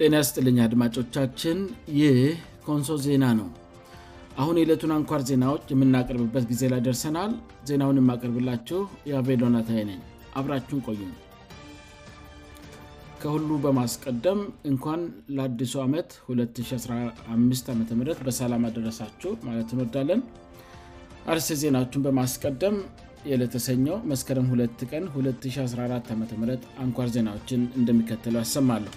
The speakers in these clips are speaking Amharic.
የናስ ጥልኛ አድማጮቻችን ይህ ኮንሶ ዜና ነው አሁን የዕለቱን አንኳር ዜናዎች የምናቀርብበት ጊዜ ላይ ደርሰናል ዜናውን የማቀርብላችሁ የአቤሎናትይ ነኝ አብራችን ቆይም ከሁሉ በማስቀደም እንኳን ለአዲሱ ዓመት 215 ዓም በሰላም አድረሳችሁ ማለት እንወዳለን አርስ ዜናዎችን በማስቀደም የለተሰኘው መስከረም 2 ቀን 214 ዓም አንኳር ዜናዎችን እንደሚከተለው ያሰማለሁ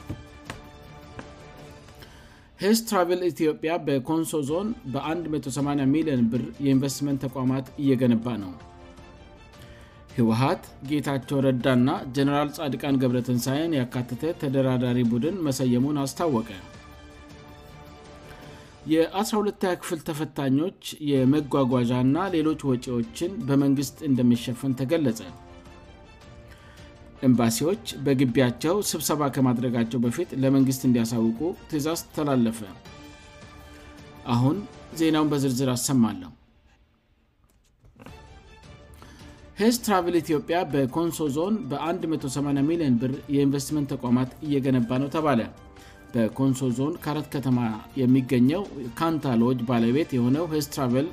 ሄስ ትራቪል ኢትዮጵያ በኮንሶ ዞን በ18 ሚሊዮን ብር የኢንቨስትመንት ተቋማት እየገነባ ነው ህወሀት ጌታቸው ረዳእና ጀኔራል ጻድቃን ገብረትንሣይን ያካትተ ተደራዳሪ ቡድን መሰየሙን አስታወቀ የ120 ክፍል ተፈታኞች የመጓጓዣ ና ሌሎች ወጪዎችን በመንግሥት እንደሚሸፈን ተገለጸ ኤምባሲዎች በግቢያቸው ስብሰባ ከማድረጋቸው በፊት ለመንግሥት እንዲያሳውቁ ትእዛዝ ተላለፈ አሁን ዜናውን በዝርዝር አሰማለሁ ሄስ ትራቨል ኢትዮጵያ በኮንሶ ዞን በ18 ሚሊዮን ብር የኢንቨስትመንት ተቋማት እየገነባ ነው ተባለ በኮንሶ ዞን ካረት ከተማ የሚገኘው ካንታሎጅ ባለቤት የሆነው ሄስ ትራቨል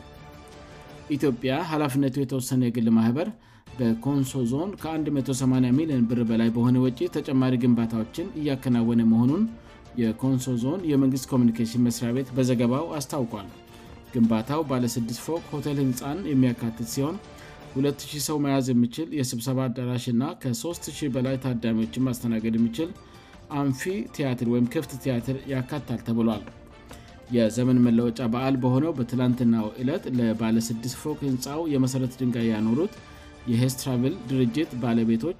ኢትዮጵያ ኃላፍነቱ የተወሰነ የግል ማኅበር በኮንሶ ዞን ከ18 ሚሊዮን ብር በላይ በሆነ ወጪ ተጨማሪ ግንባታዎችን እያከናወነ መሆኑን የኮንሶ ዞን የመንግሥት ኮሚኒኬሽን መስሪያ ቤት በዘገባው አስታውቋል ግንባታው ባለ6ት ፎቅ ሆቴል ህንፃን የሚያካትት ሲሆን 200 ሰው መያዝ የሚችል የስብሰባ አዳራሽ እና ከ300 በላይ ታዳሚዎችን ማስተናገድ የሚችል አንፊ ትያትር ወይም ክፍት ትያትር ያካታል ተብሏል የዘመን መለወጫ በዓል በሆነው በትላንትናው እለት ለባለ6 ፎክ ህንፃው የመሠረት ድንጋይ ያኖሩት የሄስ ትራቪል ድርጅት ባለቤቶች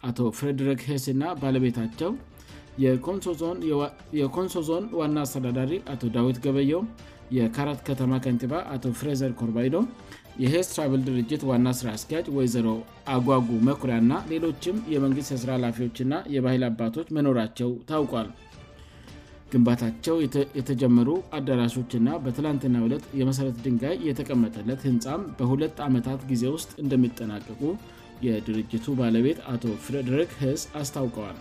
አቶ ፍሬድሪክ ሄስ ና ባለቤታቸው የኮንሶ ዞን ዋና አስተዳዳሪ አቶ ዳዊት ገበየው የካራት ከተማ ከንቲባ አቶ ፍሬዘር ኮርባይዶ የሄስ ትራቪል ድርጅት ዋና ስራ አስኪያጅ ወይዘሮ አጉጉ መኩሪያ ና ሌሎችም የመንግሥት የስራ ኃላፊዎችእና የባይል አባቶች መኖራቸው ታውቋል ግንባታቸው የተጀመሩ አዳራሾችና በትላንትና ዕለት የመሠረት ድንጋይ የተቀመጠለት ህንፃም በሁለት ዓመታት ጊዜ ውስጥ እንደሚጠናቀቁ የድርጅቱ ባለቤት አቶ ፍሬዴሪክ ህስ አስታውቀዋል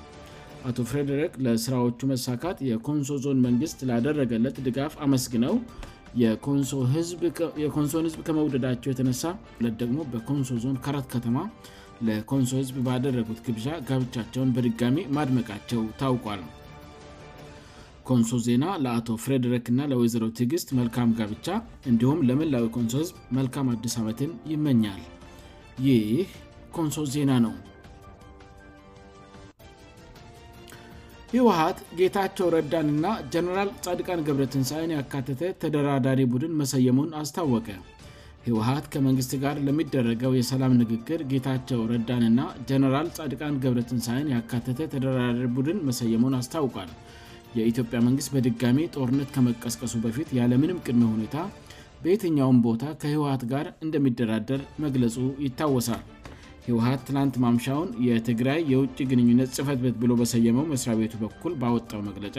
አቶ ፍሬደሪክ ለሥራዎቹ መሳካት የኮንሶ ዞን መንግስት ላደረገለት ድጋፍ አመስግነው የኮንሶን ህዝብ ከመውደዳቸው የተነሳ ለት ደግሞ በኮንሶ ዞን ካረት ከተማ ለኮንሶ ህዝብ ባደረጉት ግብዣ ጋብቻቸውን በድጋሚ ማድመቃቸው ታውቋል ኮንሶ ዜና ለአቶ ፍሬዴሬክ ና ለወይዘሮ ትግስት መልካም ጋብቻ እንዲሁም ለምላዊ ኮንሶ ህዝብ መልካም አዲስ ዓመትን ይመኛል ይህ ኮንሶ ዜና ነው ህውሀት ጌታቸው ረዳንና ጀነራል ጻድቃን ገብረ ትንሳይን ያካተተ ተደራዳሪ ቡድን መሰየሙን አስታወቀ ህውሀት ከመንግሥት ጋር ለሚደረገው የሰላም ንግግር ጌታቸው ረዳንና ጀነራል ጻድቃን ገብረትንሳይን ያካተተ ተደራዳሪ ቡድን መሰየሙን አስታውቋል የኢትዮጵያ መንግስት በድጋሚ ጦርነት ከመቀስቀሱ በፊት ያለምንም ቅድመ ሁኔታ በየትኛውን ቦታ ከህወሀት ጋር እንደሚደራደር መግለጹ ይታወሳል ህወሀት ትላንት ማምሻውን የትግራይ የውጭ ግንኙነት ጽፈት በት ብሎ በሰየመው መስሪያ ቤቱ በኩል ባወጣው መግለጫ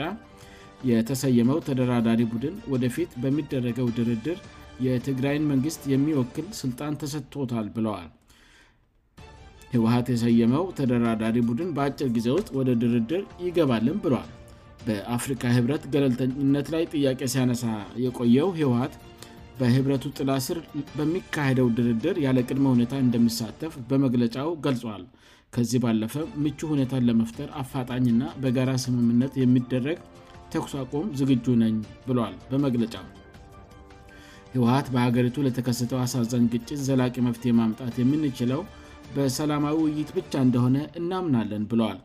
የተሰየመው ተደራዳሪ ቡድን ወደፊት በሚደረገው ድርድር የትግራይን መንግስት የሚወክል ስልጣን ተሰጥቶታል ብለዋል ህወሀት የሰየመው ተደራዳሪ ቡድን በአጭር ጊዜ ውስጥ ወደ ድርድር ይገባልን ብለል በአፍሪካ ህብረት ገለልተኝነት ላይ ጥያቄ ሲያነሳ የቆየው ህወሀት በህብረቱ ጥላስር በሚካሄደው ድርድር ያለ ቅድመ ሁኔታ እንደሚሳተፍ በመግለጫው ገልጸዋል ከዚህ ባለፈ ምቹ ሁኔታን ለመፍጠር አፋጣኝና በጋራ ስምምነት የሚደረግ ተኩስ አቆም ዝግጁ ነኝ ብለል በመግለጫ ህወሀት በሀገሪቱ ለተከሰተው አሳዛኝ ግጭት ዘላቂ መፍትሄ ማምጣት የምንችለው በሰላማዊ ውይይት ብቻ እንደሆነ እናምናለን ብለል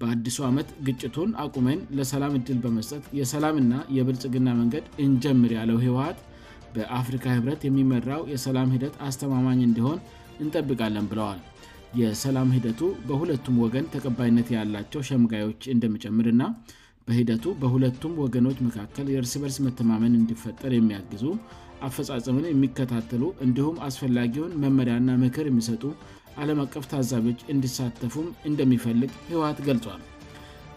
በአዲሱ ዓመት ግጭቱን አቁሜን ለሰላም እድል በመስጠት የሰላምና የብልጽግና መንገድ እንጀምር ያለው ህወሀት በአፍሪካ ህብረት የሚመራው የሰላም ሂደት አስተማማኝ እንዲሆን እንጠብቃለን ብለዋል የሰላም ሂደቱ በሁለቱም ወገን ተቀባይነት ያላቸው ሸምጋዮች እንደምጨምር እና በሂደቱ በሁለቱም ወገኖች መካከል የእርስበርስ መተማመን እንዲፈጠር የሚያግዙ አፈፃፀምን የሚከታተሉ እንዲሁም አስፈላጊውን መመሪያና ምክር የሚሰጡ ዓለም አቀፍ ታዛቢዎች እንዲሳተፉም እንደሚፈልግ ህወሀት ገልጿል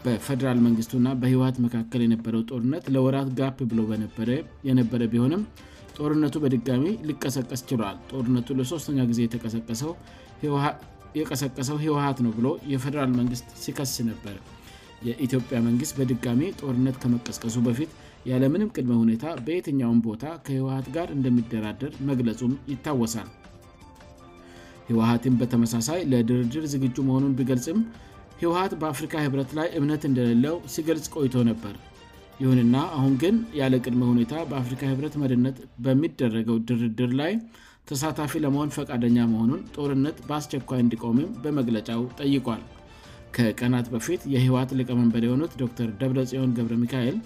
በፌደራል መንግስቱና በህወሀት መካከል የነበረው ጦርነት ለወራት ጋፕ ብሎ የነበረ ቢሆንም ጦርነቱ በድጋሚ ሊቀሰቀስ ችለል ጦርነቱ ለሶስተኛ ጊዜ የቀሰቀሰው ህወሀት ነው ብሎ የፌደራል መንግስት ሲከስ ነበር የኢትዮጵያ መንግስት በድጋሚ ጦርነት ከመቀስቀሱ በፊት ያለምንም ቅድመ ሁኔታ በየትኛውን ቦታ ከህወሀት ጋር እንደሚደራድር መግለጹም ይታወሳል ህወሀትን በተመሳሳይ ለድርድር ዝግጁ መሆኑን ቢገልጽም ህወሀት በአፍሪካ ህብረት ላይ እምነት እንደሌለው ሲገልጽ ቆይቶ ነበር ይሁንና አሁን ግን ያለ ቅድመ ሁኔታ በአፍሪካ ህብረት መድነት በሚደረገው ድርድር ላይ ተሳታፊ ለመሆን ፈቃደኛ መሆኑን ጦርነት በአስቸኳይ እንዲቆምም በመግለጫው ጠይቋል ከቀናት በፊት የህወሀት ልቀመንበር የሆኑት ዶክተር ደብረጽዮን ገብረ ሚካኤል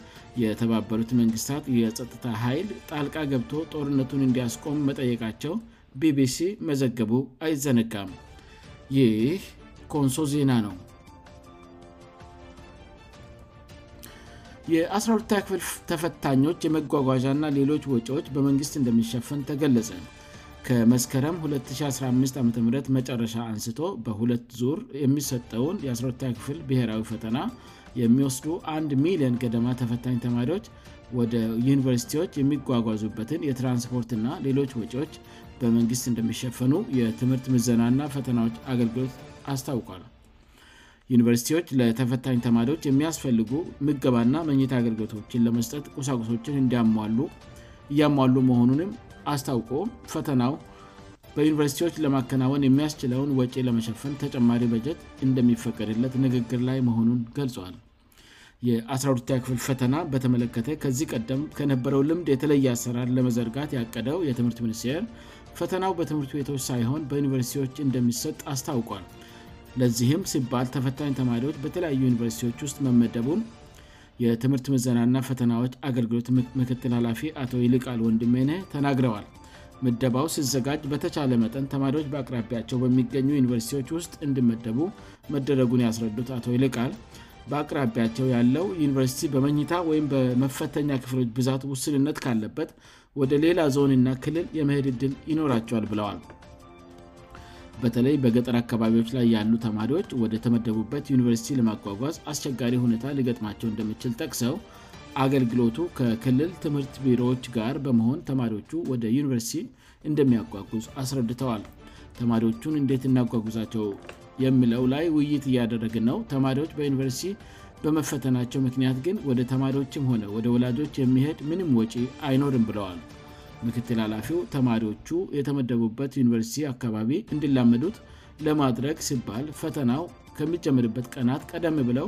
የተባበሩት መንግስታት የጸጥታ ኃይል ጣልቃ ገብቶ ጦርነቱን እንዲያስቆም መጠየቃቸው ቢቢሲ መዘገቡ አይዘነጋም ይህ ኮንሶ ዜና ነው የ122 ክፍል ተፈታኞች የመጓጓዣእና ሌሎች ወጪዎች በመንግሥት እንደሚሸፈን ተገለጸ ከመስከረም 215 ዓም መጨረሻ አንስቶ በሁለት ዙር የሚሰጠውን የ12 ክፍል ብሔራዊ ፈተና የሚወስዱ 1ንድ ሚሊዮን ገደማ ተፈታኝ ተማሪዎች ወደ ዩኒቨርሲቲዎች የሚጓጓዙበትን የትራንስፖርትና ሌሎች ወጪዎች በመንግስት እንደሚሸፈኑ የትምህርት ምዘናእና ፈተናዎች አገልግሎት አስታውቋል ዩኒቨርስቲዎች ለተፈታኝ ተማሪዎች የሚያስፈልጉ ምገባና መኝታ አገልግሎቶችን ለመስጠት ቁሳቁሶችን እያሟሉ መሆኑንም አስታውቆ ፈተናው በዩኒቨርስቲዎች ለማከናወን የሚያስችለውን ወጪ ለመሸፈን ተጨማሪ በጀት እንደሚፈቀድለት ንግግር ላይ መሆኑን ገልጿል የ1 ክፍል ፈተና በተመለከተ ከዚህ ቀደም ከነበረው ልምድ የተለየ አሰራር ለመዘርጋት ያቀደው የትምህርት ሚኒስቴር ፈተናው በትምህርቱ ቤቶች ሳይሆን በዩኒቨርሲቲዎች እንደሚሰጥ አስታውቋል ለዚህም ሲባል ተፈታኝ ተማሪዎች በተለያዩ ዩኒቨርሲቲዎች ውስጥ መመደቡን የትምህርት ምዘናእና ፈተናዎች አገልግሎት ምክትል ኃላፊ አቶ ይልቃል ወንድምንህ ተናግረዋል ምደባው ሲዘጋጅ በተቻለ መጠን ተማሪዎች በአቅራቢያቸው በሚገኙ ዩኒቨርሲቲዎች ውስጥ እንድመደቡ መደረጉን ያስረዱት አቶ ይልቃል በአቅራቢያቸው ያለው ዩኒቨርስቲ በመኝታ ወይም በመፈተኛ ክፍሎች ብዛት ውስንነት ካለበት ወደ ሌላ ዞንና ክልል የምሄድ ዕድል ይኖራቸዋል ብለዋል በተለይ በገጠር አካባቢዎች ላይ ያሉ ተማሪዎች ወደ ተመደቡበት ዩኒቨርሲቲ ለማጓጓዝ አስቸጋሪ ሁኔታ ልገጥማቸው እንደምችል ጠቅሰው አገልግሎቱ ከክልል ትምህርት ቢሮዎች ጋር በመሆን ተማሪዎቹ ወደ ዩኒቨርሲቲ እንደሚያጓጉዝ አስረድተዋል ተማሪዎቹን እንዴት እናጓጉዛቸው የምለው ላይ ውይይት እያደረግ ነው ተማሪዎች በዩኒቨርሲቲ በመፈተናቸው ምክንያት ግን ወደ ተማሪዎችም ሆነ ወደ ወላጆች የሚሄድ ምንም ወጪ አይኖርም ብለዋል ምክትል ኃላፊው ተማሪዎቹ የተመደቡበት ዩኒቨርሲቲ አካባቢ እንድላመዱት ለማድረግ ሲባል ፈተናው ከሚጀምርበት ቀናት ቀደም ብለው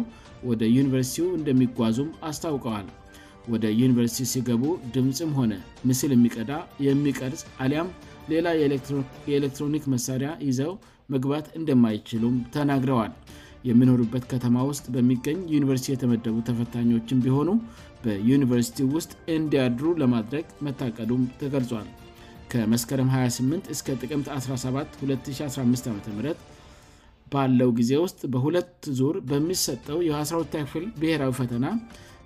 ወደ ዩኒቨርሲቲው እንደሚጓዙም አስታውቀዋል ወደ ዩኒቨርሲቲ ሲገቡ ድምፅም ሆነ ምስል የሚቀዳ የሚቀርጽ አሊያም ሌላ የኤሌክትሮኒክ መሳሪያ ይዘው መግባት እንደማይችሉም ተናግረዋል የሚኖርበት ከተማ ውስጥ በሚገኝ ዩኒቨርሲቲ የተመደቡ ተፈታኞችን ቢሆኑ በዩኒቨርሲቲ ውስጥ እንዲያድሩ ለማድረግ መታቀዱም ተገልጿል ከመስከረም 28 እስከ ጥቅምት 17 215 ዓም ባለው ጊዜ ውስጥ በሁለት ዙር በሚሰጠው የአውክፍል ብሔራዊ ፈተና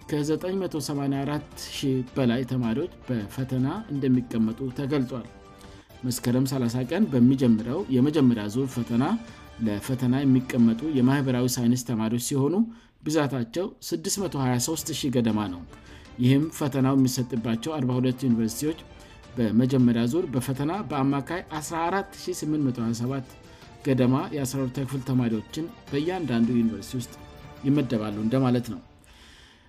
ከ9840 በላይ ተማሪዎች በፈተና እንደሚቀመጡ ተገልጿል መስከረም 30 ቀን በሚጀምረው የመጀመሪያ ዙር ፈተና ለፈተና የሚቀመጡ የማኅበራዊ ሳይንስ ተማሪዎች ሲሆኑ ብዛታቸው 6230 ገደማ ነው ይህም ፈተናው የሚሰጥባቸው 42 ዩኒቨርስቲዎች በመጀመሪያ ዙር በፈተና በአማካይ 14827 ገደማ የአስራር ተክፍል ተማሪዎችን በእያንዳንዱ ዩኒቨርስቲ ውስጥ ይመደባሉ እንደማለት ነው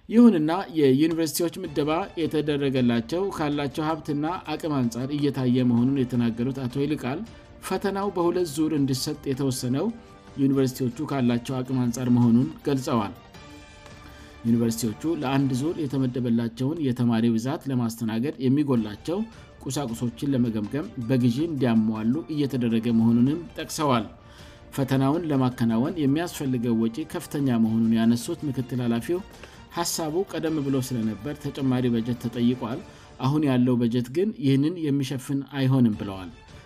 ይሁንና የዩኒቨርስቲዎች ምድባ የተደረገላቸው ካላቸው ሀብትና አቅም አንጻር እየታየ መሆኑን የተናገሩት አቶ ይልቃል ፈተናው በሁለት ዙር እንድሰጥ የተወሰነው ዩኒቨርስቲዎቹ ካላቸው አቅም አንጻር መሆኑን ገልጸዋል ዩኒቨርስቲዎቹ ለአንድ ዙር የተመደበላቸውን የተማሪ ብዛት ለማስተናገድ የሚጎላቸው ቁሳቁሶችን ለመገምገም በግዢ እንዲያሟዋሉ እየተደረገ መሆኑንም ጠቅሰዋል ፈተናውን ለማከናወን የሚያስፈልገው ወጪ ከፍተኛ መሆኑን ያነሱት ምክትል ኃላፊው ሐሳቡ ቀደም ብሎ ስለነበር ተጨማሪ በጀት ተጠይቋል አሁን ያለው በጀት ግን ይህንን የሚሸፍን አይሆንም ብለዋል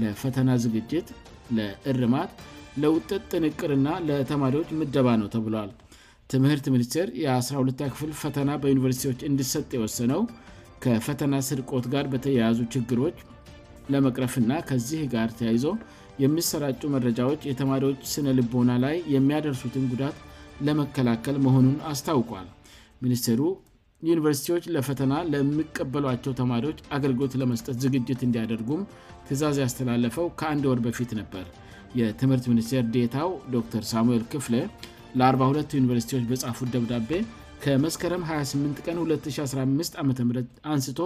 ለፈተና ዝግጅት ለእርማት ለውጠት ጥንቅርና ለተማሪዎች ምደባ ነው ተብሏል ትምህርት ሚኒስቴር የ12 ክፍል ፈተና በዩኒቨርስቲዎች እንድሰጥ የወሰነው ከፈተና ስርቆት ጋር በተያያዙ ችግሮች ለመቅረፍና ከዚህ ጋር ተያይዞ የሚሰራጩ መረጃዎች የተማሪዎች ስነ ልቦና ላይ የሚያደርሱትን ጉዳት ለመከላከል መሆኑን አስታውቋል ሚኒስቴሩ ዩኒቨርስቲዎች ለፈተና ለሚቀበሏቸው ተማሪዎች አገልግሎት ለመስጠት ዝግጅት እንዲያደርጉም ትእዛዝ ያስተላለፈው ከአንድ ወር በፊት ነበር የትምህርት ሚኒስቴር ዴታው ዶር ሳሙኤል ክፍለ ለ42 ዩኒቨርሲቲዎች በጻፉት ደብዳቤ ከመስከረም 28 ቀን 2015 ዓም አንስቶ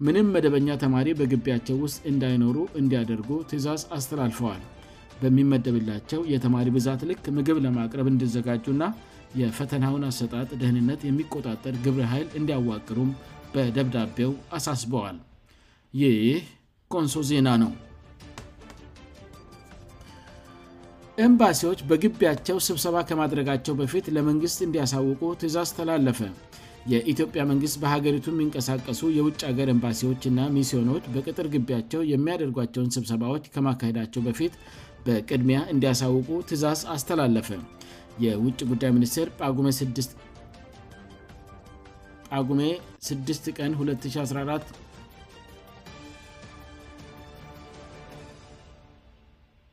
ምንም መደበኛ ተማሪ በግቢያቸው ውስጥ እንዳይኖሩ እንዲያደርጉ ትእዛዝ አስተላልፈዋል በሚመደብላቸው የተማሪ ብዛት ልክ ምግብ ለማቅረብ እንዲዘጋጁና የፈተናውን አሰጣት ደህንነት የሚቆጣጠር ግብር ኃይል እንዲያዋቅሩም በደብዳቤው አሳስበዋል ይህ ቆንሶ ዜና ነው እምባሲዎች በግቢያቸው ስብሰባ ከማድረጋቸው በፊት ለመንግሥት እንዲያሳውቁ ትእዛዝ ተላለፈ የኢትዮጵያ መንግስት በሀገሪቱ የሚንቀሳቀሱ የውጭ ሀገር ኤምባሲዎችእና ሚስዮኖች በቅጥር ግቢያቸው የሚያደርጓቸውን ስብሰባዎች ከማካሄዳቸው በፊት በቅድሚያ እንዲያሳውቁ ትእዛዝ አስተላለፈ የሜየውጭ ጉዳይ ሚኒስቴር ጳጉሜ 5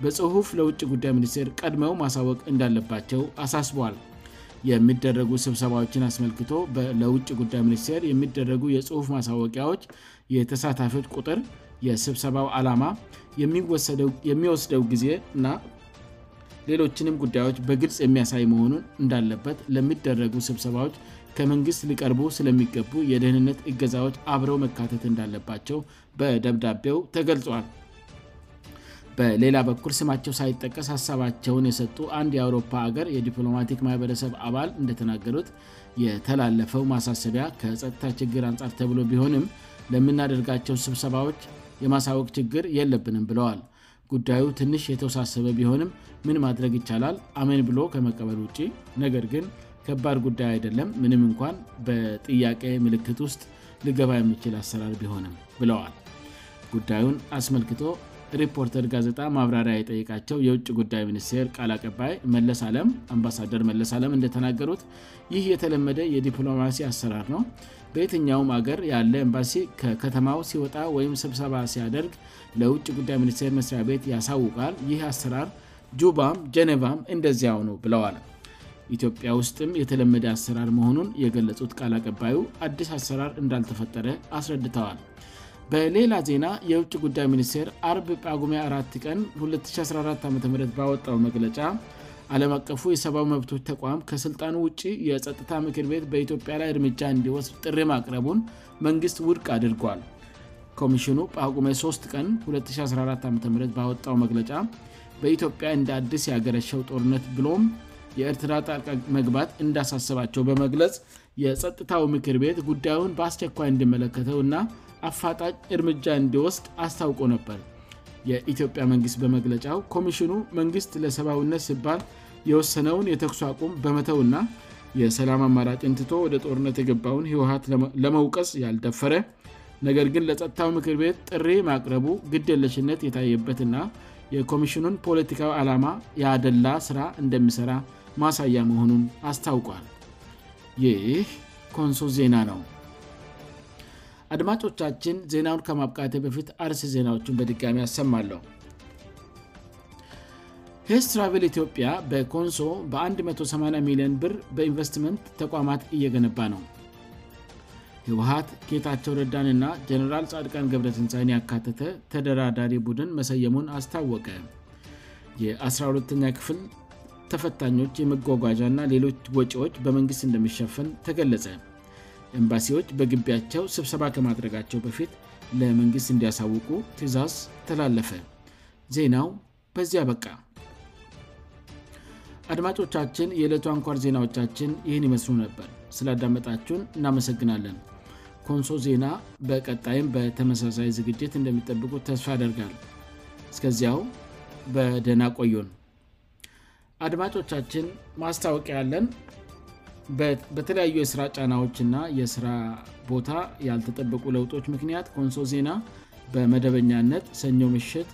በጽሁፍ ለውጭ ጉዳይ ሚኒስቴር ቀድመው ማሳወቅ እንዳለባቸው አሳስበል የሚደረጉ ስብሰባዎችን አስመልክቶ ለውጭ ጉዳይ ሚኒስቴር የሚደረጉ የጽሁፍ ማሳወቂያዎች የተሳታፊዎች ቁጥር የስብሰባው አላማ የሚወስደው ጊዜ እና ሌሎችንም ጉዳዮች በግልጽ የሚያሳይ መሆኑን እንዳለበት ለሚደረጉ ስብሰባዎች ከመንግሥት ሊቀርቡ ስለሚገቡ የደህንነት እገዛዎች አብረው መካተት እንዳለባቸው በደብዳቤው ተገልጿል በሌላ በኩል ስማቸው ሳይጠቀስ ሀሳባቸውን የሰጡ አንድ የአውሮፓ ሀገር የዲፕሎማቲክ ማኅበረሰብ አባል እንደተናገሩት የተላለፈው ማሳሰቢያ ከጸጥታ ችግር አንጻር ተብሎ ቢሆንም ለምናደርጋቸው ስብሰባዎች የማሳወቅ ችግር የለብንም ብለዋል ጉዳዩ ትንሽ የተወሳሰበ ቢሆንም ምን ማድረግ ይቻላል አሜን ብሎ ከመቀበል ውጭ ነገር ግን ከባድ ጉዳይ አይደለም ምንም እንኳን በጥያቄ ምልክት ውስጥ ልገባ የሚችል አሰራር ቢሆንም ብለዋል ጉዳዩን አስመልክቶ ሪፖርተር ጋዜጣ ማብራሪያ የጠየቃቸው የውጭ ጉዳይ ሚኒስቴር ቃል አቀባይ መለሳ አለም አምባሳደር መለስ አለም እንደተናገሩት ይህ የተለመደ የዲፕሎማሲ አሰራር ነው በየትኛውም ሀገር ያለ ኤምባሲ ከከተማው ሲወጣ ወይም ስብሰባ ሲያደርግ ለውጭ ጉዳይ ሚኒስቴር መስሪያ ቤት ያሳውቃል ይህ አሰራር ጁባም ጀኔቫም እንደዚያው ኑ ብለዋል ኢትዮጵያ ውስጥም የተለመደ አሰራር መሆኑን የገለጹት ቃል አቀባዩ አዲስ አሰራር እንዳልተፈጠረ አስረድተዋል በሌላ ዜና የውጭ ጉዳይ ሚኒስቴር አርብ ጳጉሜ 4 ቀን 2014 ዓም ባወጣው መግለጫ ዓለም አቀፉ የሰብዊ መብቶች ተቋም ከሥልጣኑ ውጭ የጸጥታ ምክር ቤት በኢትዮጵያ ላይ እርምጃ እንዲወስ ጥሪ ማቅረቡን መንግሥት ውድቅ አድርጓል ኮሚሽኑ ጳጉሜ 3 ቀን 2014 ዓ ባወጣው መግለጫ በኢትዮጵያ እንደ አድስ ያገረሸው ጦርነት ብሎም የእርትራ ጣቀ መግባት እንዳሳሰባቸው በመግለጽ የጸጥታው ምክር ቤት ጉዳዩን በአስቸኳይ እንዲመለከተው እና አፋጣጭ እርምጃ እንዲወስድ አስታውቁ ነበር የኢትዮጵያ መንግስት በመግለጫው ኮሚሽኑ መንግሥት ለሰብውነት ሲባል የወሰነውን የተኩሱ አቁም በመተው ና የሰላም አማራጭ እንትቶ ወደ ጦርነት የገባውን ህወሀት ለመውቀስ ያልደፈረ ነገር ግን ለጸጥታው ምክር ቤት ጥሪ ማቅረቡ ግደለሽነት የታየበትና የኮሚሽኑን ፖለቲካዊ ዓላማ የአደላ ስራ እንደሚሰራ ማሳያ መሆኑን አስታውቋል ይህ ኮንሶ ዜና ነው አድማጮቻችን ዜናውን ከማብቃቴ በፊት አርስ ዜናዎቹን በድጋሚ አሰማለሁ ሄስትራቪል ኢትዮጵያ በኮንሶ በ18 ሚሊዮን ብር በኢንቨስትመንት ተቋማት እየገነባ ነው ህውሀት ኬታቸው ረዳን ና ጀኔራል ጻድቃን ገብረ ትንፃይን ያካተተ ተደራዳሪ ቡድን መሰየሙን አስታወቀ የ12ኛ ክፍል ተፈታኞች የመጓጓዣ እና ሌሎች ወጪዎች በመንግስት እንደሚሸፈን ተገለጸ ኤምባሲዎች በግቢያቸው ስብሰባ ከማድረጋቸው በፊት ለመንግስት እንዲያሳውቁ ትእዛዝ ተላለፈ ዜናው በዚያ በቃ አድማጮቻችን የዕለቱ አንኳር ዜናዎቻችን ይህን ይመስሉ ነበር ስላዳመጣችሁን እናመሰግናለን ኮንሶ ዜና በቀጣይም በተመሳሳይ ዝግጅት እንደሚጠብቁ ተስፋ አደርጋል እስከዚያው በደና ቆዩን አድማጮቻችን ማስታወቂ ያለን በተለያዩ የስራ ጫናዎችና የስራ ቦታ ያልተጠበቁ ለውጦች ምክንያት ኮንሶ ዜና በመደበኛነት ሰኞ ምሽት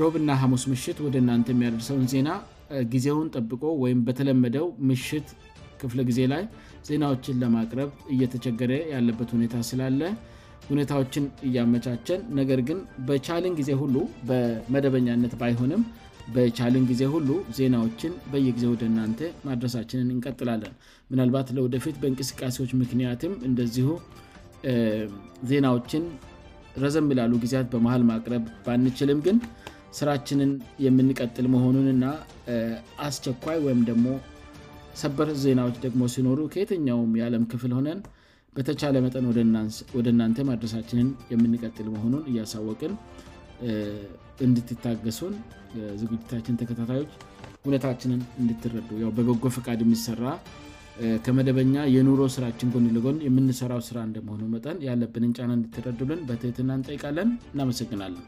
ሮብ ና ሐሙስ ምሽት ወደ እናንተ የሚያደርሰውን ዜና ጊዜውን ጠብቆ ወይም በተለመደው ምሽት ክፍ ጊዜ ላይ ዜናዎችን ለማቅረብ እየተቸገረ ያለበት ሁኔታ ስላለ ሁኔታዎችን እያመቻቸን ነገር ግን በቻልን ጊዜ ሁሉ በመደበኛነት ባይሆንም በቻልን ጊዜ ሁሉ ዜናዎችን በየጊዜ ወደ እናንተ ማድረሳችንን እንቀጥላለን ምናልባት ለወደፊት በእንቅስቃሴዎች ምክንያትም እንደዚሁ ዜናዎችን ረዘ ላሉ ጊዜያት በመሀል ማቅረብ ባንችልም ግን ስራችንን የምንቀጥል መሆኑንና አስቸኳይ ወይም ደግሞ ሰበር ዜናዎች ደግሞ ሲኖሩ ከየተኛውም የዓለም ክፍል ሆነን በተቻለ መጠን ወደ እናንተ ማድረሳችንን የምንቀጥል መሆኑን እያሳወቅን እንድትታገሱን ዝግጅታችን ተከታታዮች እውነታችንን እንድትረዱ በበጎ ፈቃድ የሚሰራ ከመደበኛ የኑሮ ስራችን ጎንልጎን የምንሰራው ስራ እንደመሆኑ መጠን ያለብንን ጫና እንድትረዱልን በትህትና ንጠይቃለን